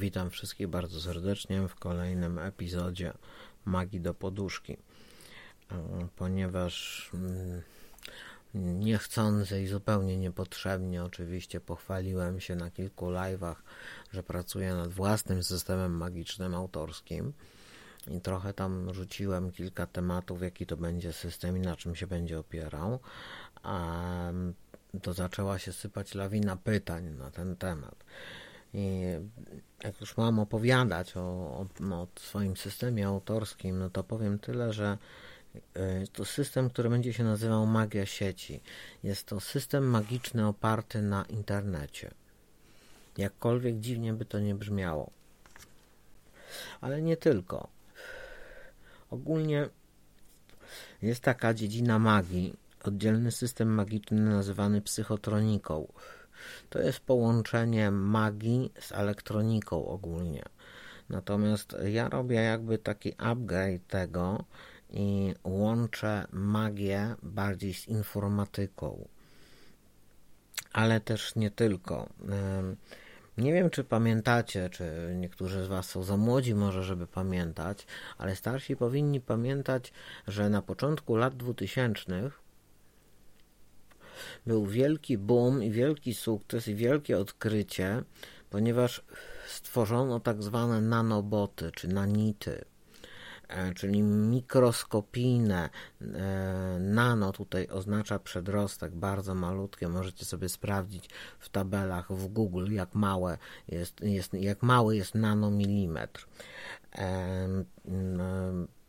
Witam wszystkich bardzo serdecznie w kolejnym epizodzie Magii do Poduszki. E, ponieważ mm, niechcący i zupełnie niepotrzebnie oczywiście pochwaliłem się na kilku live'ach, że pracuję nad własnym systemem magicznym autorskim i trochę tam rzuciłem kilka tematów, jaki to będzie system i na czym się będzie opierał. A to zaczęła się sypać lawina pytań na ten temat. I jak już mam opowiadać o, o, o swoim systemie autorskim, no to powiem tyle, że e, to system, który będzie się nazywał Magia Sieci. Jest to system magiczny oparty na internecie. Jakkolwiek dziwnie by to nie brzmiało. Ale nie tylko. Ogólnie jest taka dziedzina magii, oddzielny system magiczny nazywany psychotroniką. To jest połączenie magii z elektroniką ogólnie. Natomiast ja robię jakby taki upgrade tego i łączę magię bardziej z informatyką. Ale też nie tylko. Nie wiem, czy pamiętacie, czy niektórzy z Was są za młodzi, może, żeby pamiętać, ale starsi powinni pamiętać, że na początku lat 2000 był wielki boom i wielki sukces i wielkie odkrycie, ponieważ stworzono tak zwane nanoboty czy nanity, e, czyli mikroskopijne. E, nano tutaj oznacza przedrostek, bardzo malutkie. Możecie sobie sprawdzić w tabelach w Google, jak małe jest, jest jak mały jest nanomilimetr. E,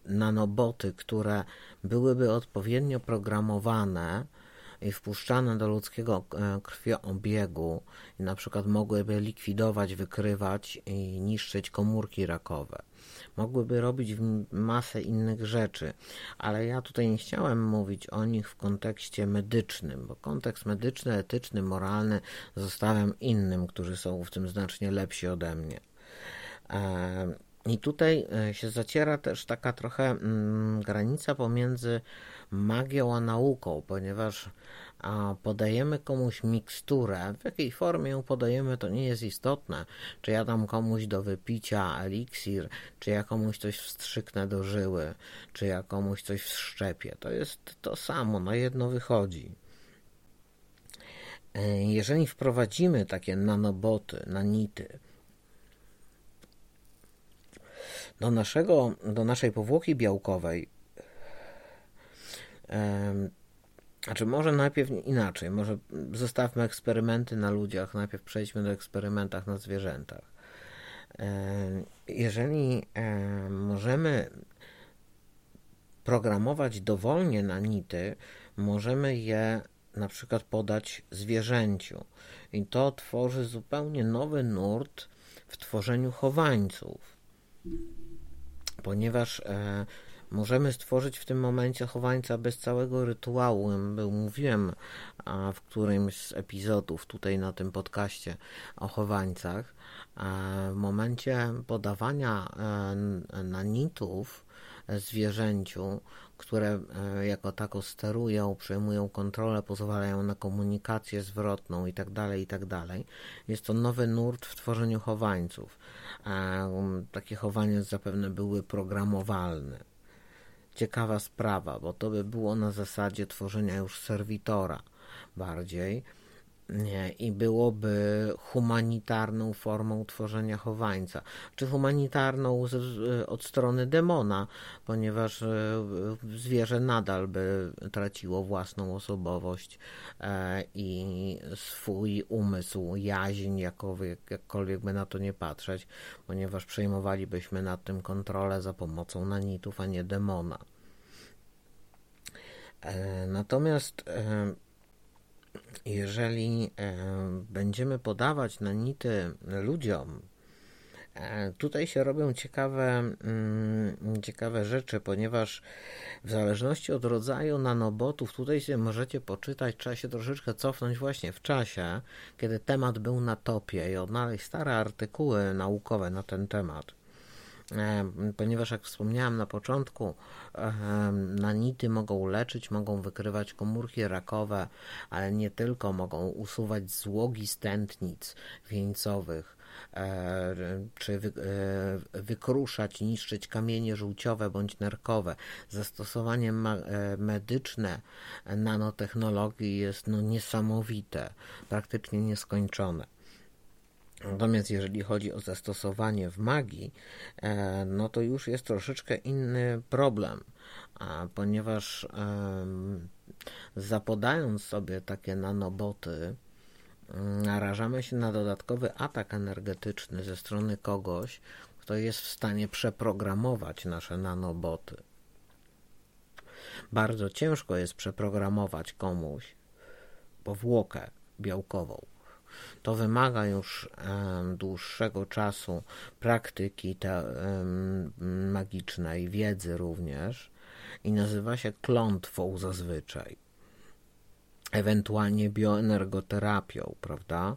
nanoboty, które byłyby odpowiednio programowane, i wpuszczane do ludzkiego e, krwioobiegu i na przykład mogłyby likwidować, wykrywać i niszczyć komórki rakowe. Mogłyby robić masę innych rzeczy, ale ja tutaj nie chciałem mówić o nich w kontekście medycznym, bo kontekst medyczny, etyczny, moralny zostawiam innym, którzy są w tym znacznie lepsi ode mnie. E, I tutaj e, się zaciera też taka trochę mm, granica pomiędzy magią a nauką, ponieważ podajemy komuś miksturę, w jakiej formie ją podajemy, to nie jest istotne. Czy ja dam komuś do wypicia eliksir, czy ja komuś coś wstrzyknę do żyły, czy ja komuś coś wszczepię. To jest to samo, na jedno wychodzi. E, jeżeli wprowadzimy takie nanoboty, nanity, do, naszego, do naszej powłoki białkowej, znaczy, może najpierw inaczej, może zostawmy eksperymenty na ludziach, najpierw przejdźmy do eksperymentach na zwierzętach. Jeżeli możemy programować dowolnie na nity, możemy je na przykład podać zwierzęciu. I to tworzy zupełnie nowy nurt w tworzeniu chowańców. Ponieważ e, Możemy stworzyć w tym momencie chowańca bez całego rytuału. Mówiłem w którymś z epizodów tutaj na tym podcaście o chowańcach. W momencie podawania e, nanitów zwierzęciu, które e, jako tako sterują, przejmują kontrolę, pozwalają na komunikację zwrotną itd., tak itd. Tak Jest to nowy nurt w tworzeniu chowańców. Takie chowanie zapewne były programowalne ciekawa sprawa, bo to by było na zasadzie tworzenia już serwitora bardziej i byłoby humanitarną formą tworzenia chowańca. Czy humanitarną z, od strony demona, ponieważ e, zwierzę nadal by traciło własną osobowość e, i swój umysł, jaźń, jakowy, jakkolwiek by na to nie patrzeć, ponieważ przejmowalibyśmy nad tym kontrolę za pomocą nanitów, a nie demona. E, natomiast jeżeli e, będziemy podawać na nity ludziom, tutaj się robią ciekawe, mm, ciekawe rzeczy, ponieważ w zależności od rodzaju nanobotów, tutaj się możecie poczytać, trzeba się troszeczkę cofnąć właśnie w czasie, kiedy temat był na topie i odnaleźć stare artykuły naukowe na ten temat. E, ponieważ jak wspomniałem na początku, e, nanity mogą leczyć, mogą wykrywać komórki rakowe, ale nie tylko, mogą usuwać złogi stętnic wieńcowych, czy wykruszać, niszczyć kamienie żółciowe bądź nerkowe. Zastosowanie medyczne nanotechnologii jest no, niesamowite, praktycznie nieskończone. Natomiast jeżeli chodzi o zastosowanie w magii, e, no to już jest troszeczkę inny problem, ponieważ zapodając sobie takie nanoboty, mm, narażamy się na dodatkowy atak energetyczny ze strony kogoś, kto jest w stanie przeprogramować nasze nanoboty. Bardzo ciężko jest przeprogramować komuś powłokę białkową to wymaga już dłuższego czasu praktyki te, magicznej, wiedzy również i nazywa się klątwą zazwyczaj. Ewentualnie bioenergoterapią, prawda?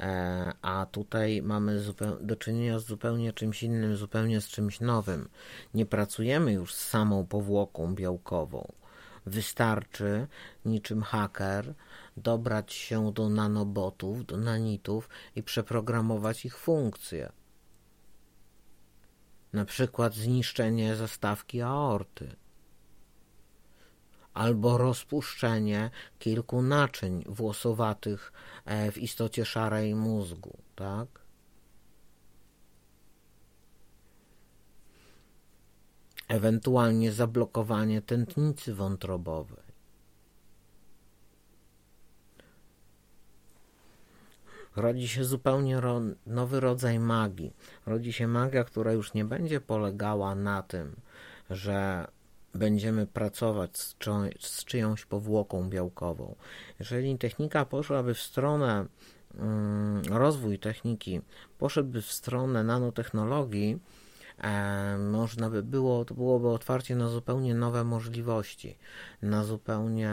E, a tutaj mamy do czynienia z zupełnie czymś innym, zupełnie z czymś nowym. Nie pracujemy już z samą powłoką białkową. Wystarczy, niczym haker, dobrać się do nanobotów, do nanitów i przeprogramować ich funkcje. Na przykład zniszczenie zastawki aorty albo rozpuszczenie kilku naczyń włosowatych e, w istocie szarej mózgu, tak? Ewentualnie zablokowanie tętnicy wątrobowej. rodzi się zupełnie ro nowy rodzaj magii. Rodzi się magia, która już nie będzie polegała na tym, że będziemy pracować z, czy z czyjąś powłoką białkową. Jeżeli technika poszłaby w stronę, mm, rozwój techniki poszedłby w stronę nanotechnologii, można by było, to byłoby otwarcie na zupełnie nowe możliwości, na zupełnie.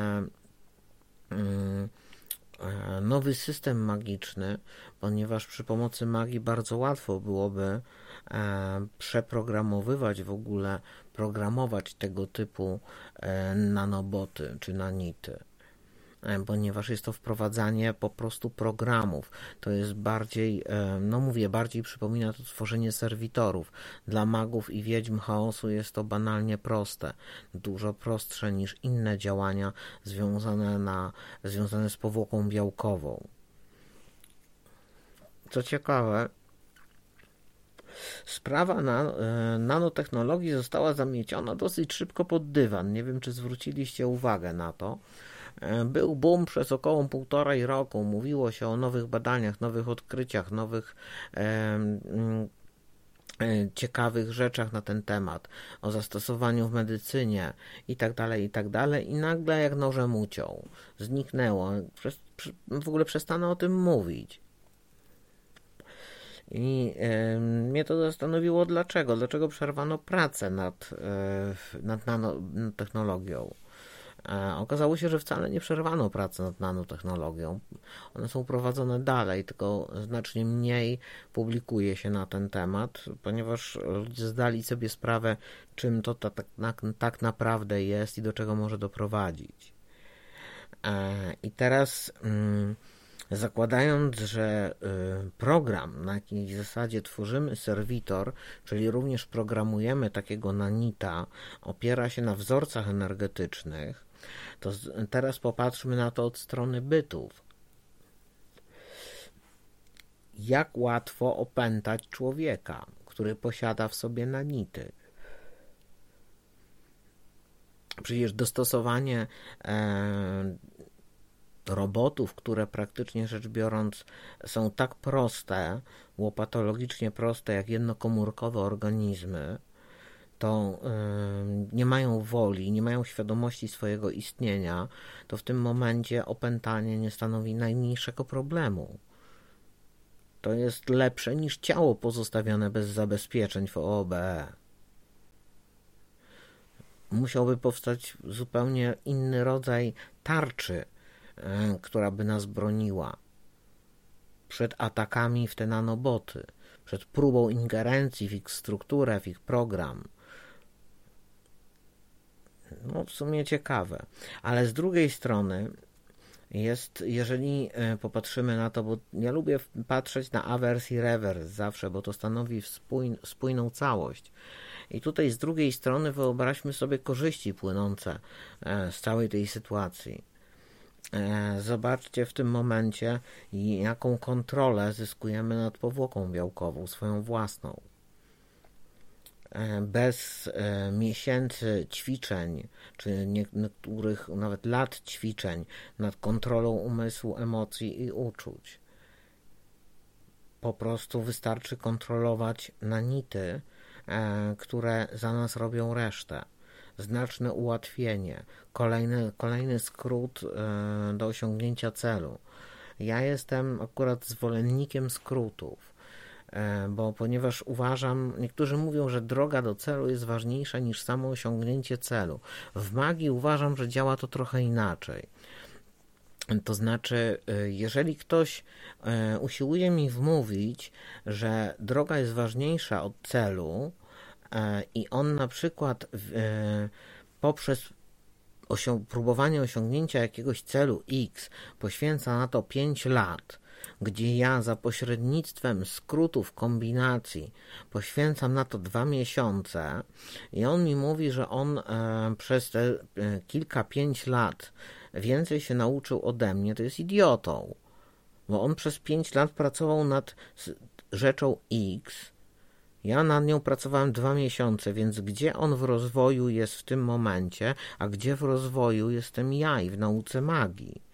Mm, E, nowy system magiczny, ponieważ przy pomocy magii bardzo łatwo byłoby e, przeprogramowywać w ogóle, programować tego typu e, nanoboty czy nanity. E, ponieważ jest to wprowadzanie po prostu programów. To jest bardziej, e, no mówię, bardziej przypomina to tworzenie serwitorów. Dla magów i wiedźm chaosu jest to banalnie proste, dużo prostsze niż inne działania związane, na, związane z powłoką białkową. Co ciekawe, Sprawa e, nanotechnologii została zamieciona dosyć szybko pod dywan. Nie wiem, czy zwróciliście uwagę na to. E, był boom przez około półtorej roku. Mówiło się o nowych badaniach, nowych odkryciach, nowych mm, e, ciekawych rzeczach na ten temat, o zastosowaniu w medycynie i tak dalej, i tak dalej, i nagle jak nożem uciął, zniknęło, w ogóle przestano o tym mówić. I e, mnie to zastanowiło dlaczego, dlaczego przerwano pracę nad, e, nad nanotechnologią. E, okazało się, że wcale nie przerwano pracy nad nanotechnologią. One są prowadzone dalej, tylko znacznie mniej publikuje się na ten temat, ponieważ ludzie zdali sobie sprawę, czym to tak, tak, tak naprawdę jest i do czego może doprowadzić. E, I teraz. Mm, zakładając, że y, program, na jakiej zasadzie tworzymy serwitor, czyli również programujemy takiego nanita, opiera się na wzorcach energetycznych, to teraz popatrzmy na to od strony bytów. Jak łatwo opętać człowieka, który posiada w sobie nanity? Przecież dostosowanie e, robotów, które praktycznie rzecz biorąc są tak proste, łopatologicznie proste jak jednokomórkowe organizmy, to nie mają woli, nie mają świadomości swojego istnienia, to w tym momencie opętanie nie stanowi najmniejszego problemu. To jest lepsze niż ciało pozostawione bez zabezpieczeń w OOBE. Musiałby powstać zupełnie inny rodzaj tarczy, która by nas broniła przed atakami w te nanoboty, przed próbą ingerencji w ich strukturę, w ich program no w sumie ciekawe. Ale z drugiej strony jest, jeżeli e, popatrzymy na to, bo ja lubię patrzeć na awers i rewers zawsze, bo to stanowi spójną całość. I tutaj z drugiej strony wyobraźmy sobie korzyści płynące e, z całej tej sytuacji. E, zobaczcie w tym momencie, jaką kontrolę zyskujemy nad powłoką białkową, swoją własną. E, bez miesięcy ćwiczeń, czy niektórych nawet lat ćwiczeń nad kontrolą umysłu, emocji i uczuć. Po prostu wystarczy kontrolować nanity, E, które za nas robią resztę. Znaczne ułatwienie, kolejny, kolejny skrót e, do osiągnięcia celu. Ja jestem akurat zwolennikiem skrótów, e, bo ponieważ uważam, niektórzy mówią, że droga do celu jest ważniejsza niż samo osiągnięcie celu. W magii uważam, że działa to trochę inaczej. To znaczy, jeżeli ktoś usiłuje mi wmówić, że droga jest ważniejsza od celu, i on na przykład poprzez osią próbowanie osiągnięcia jakiegoś celu X poświęca na to 5 lat, gdzie ja za pośrednictwem skrótów kombinacji poświęcam na to dwa miesiące i on mi mówi, że on e, przez te e, kilka, pięć lat więcej się nauczył ode mnie, to jest idiotą. Bo on przez pięć lat pracował nad rzeczą X, ja nad nią pracowałem dwa miesiące, więc gdzie on w rozwoju jest w tym momencie, a gdzie w rozwoju jestem ja i w nauce magii?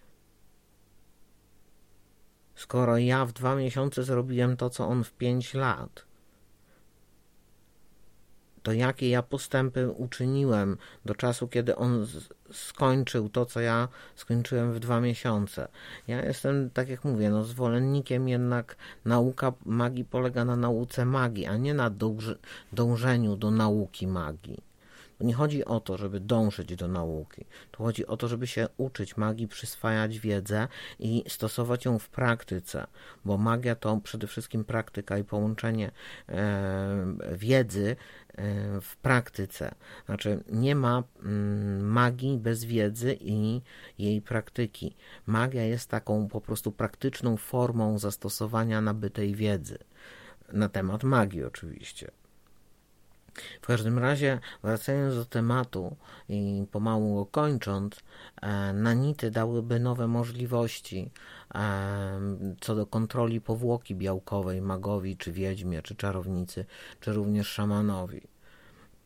Skoro ja w dwa miesiące zrobiłem to, co on w pięć lat to jakie ja postępy uczyniłem do czasu, kiedy on skończył to, co ja skończyłem w dwa miesiące. Ja jestem, tak jak mówię, no, zwolennikiem jednak nauka magii polega na nauce magii, a nie na dążeniu do nauki magii. Nie chodzi o to, żeby dążyć do nauki. To chodzi o to, żeby się uczyć magii, przyswajać wiedzę i stosować ją w praktyce, bo magia to przede wszystkim praktyka i połączenie e, wiedzy e, w praktyce. Znaczy, nie ma mm, magii bez wiedzy i jej praktyki. Magia jest taką po prostu praktyczną formą zastosowania nabytej wiedzy. Na temat magii, oczywiście. W każdym razie, wracając do tematu i pomału go kończąc, e, nanity dałyby nowe możliwości e, co do kontroli powłoki białkowej magowi, czy wiedźmie, czy czarownicy, czy również szamanowi.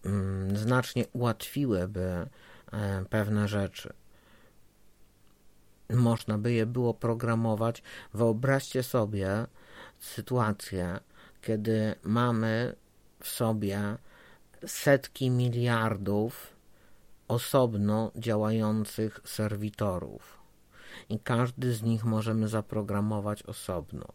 Mm, znacznie ułatwiłyby e, pewne rzeczy. Można by je było programować. Wyobraźcie sobie sytuację, kiedy mamy w sobie setki miliardów osobno działających serwitorów i każdy z nich możemy zaprogramować osobno.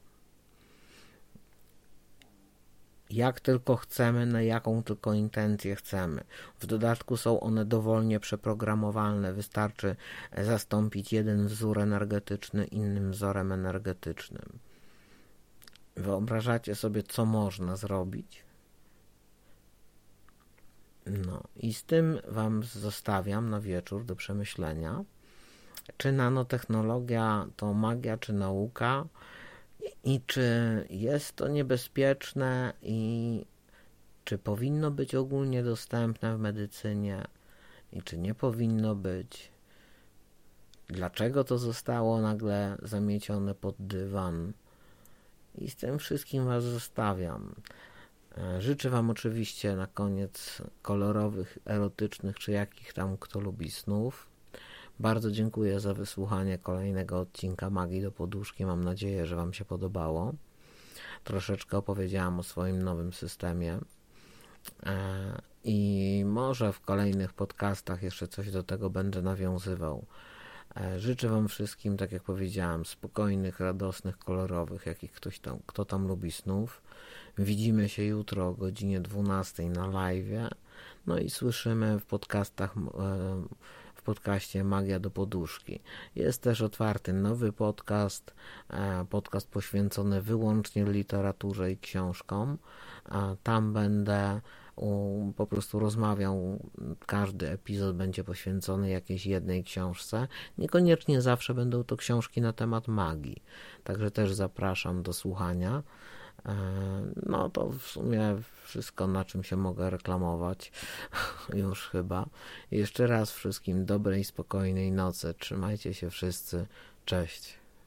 Jak tylko chcemy, na jaką tylko intencję chcemy. W dodatku są one dowolnie przeprogramowalne. Wystarczy zastąpić jeden wzór energetyczny innym wzorem energetycznym. Wyobrażacie sobie, co można zrobić? No i z tym Wam zostawiam na wieczór do przemyślenia. Czy nanotechnologia to magia, czy nauka? I czy jest to niebezpieczne i czy powinno być ogólnie dostępne w medycynie i czy nie powinno być? Dlaczego to zostało nagle zamiecione pod dywan? I z tym wszystkim Was zostawiam. E, życzę Wam oczywiście na koniec kolorowych, erotycznych, czy jakich tam kto lubi snów. Bardzo dziękuję za wysłuchanie kolejnego odcinka Magii do Poduszki. Mam nadzieję, że Wam się podobało. Troszeczkę opowiedziałam o swoim nowym systemie. E, I może w kolejnych podcastach jeszcze coś do tego będę nawiązywał. E, życzę Wam wszystkim, tak jak powiedziałem, spokojnych, radosnych, kolorowych, jakich ktoś tam, kto tam lubi snów. Widzimy się jutro o godzinie 12 na live. No i słyszymy w podcastach e, w podcaście Magia do Poduszki. Jest też otwarty nowy podcast, e, podcast poświęcony wyłącznie literaturze i książkom. Tam będę po prostu rozmawiał. Każdy epizod będzie poświęcony jakiejś jednej książce. Niekoniecznie zawsze będą to książki na temat magii. Także też zapraszam do słuchania. E, no to w sumie wszystko, na czym się mogę reklamować, już chyba. Jeszcze raz wszystkim dobrej, spokojnej nocy. Trzymajcie się wszyscy. Cześć.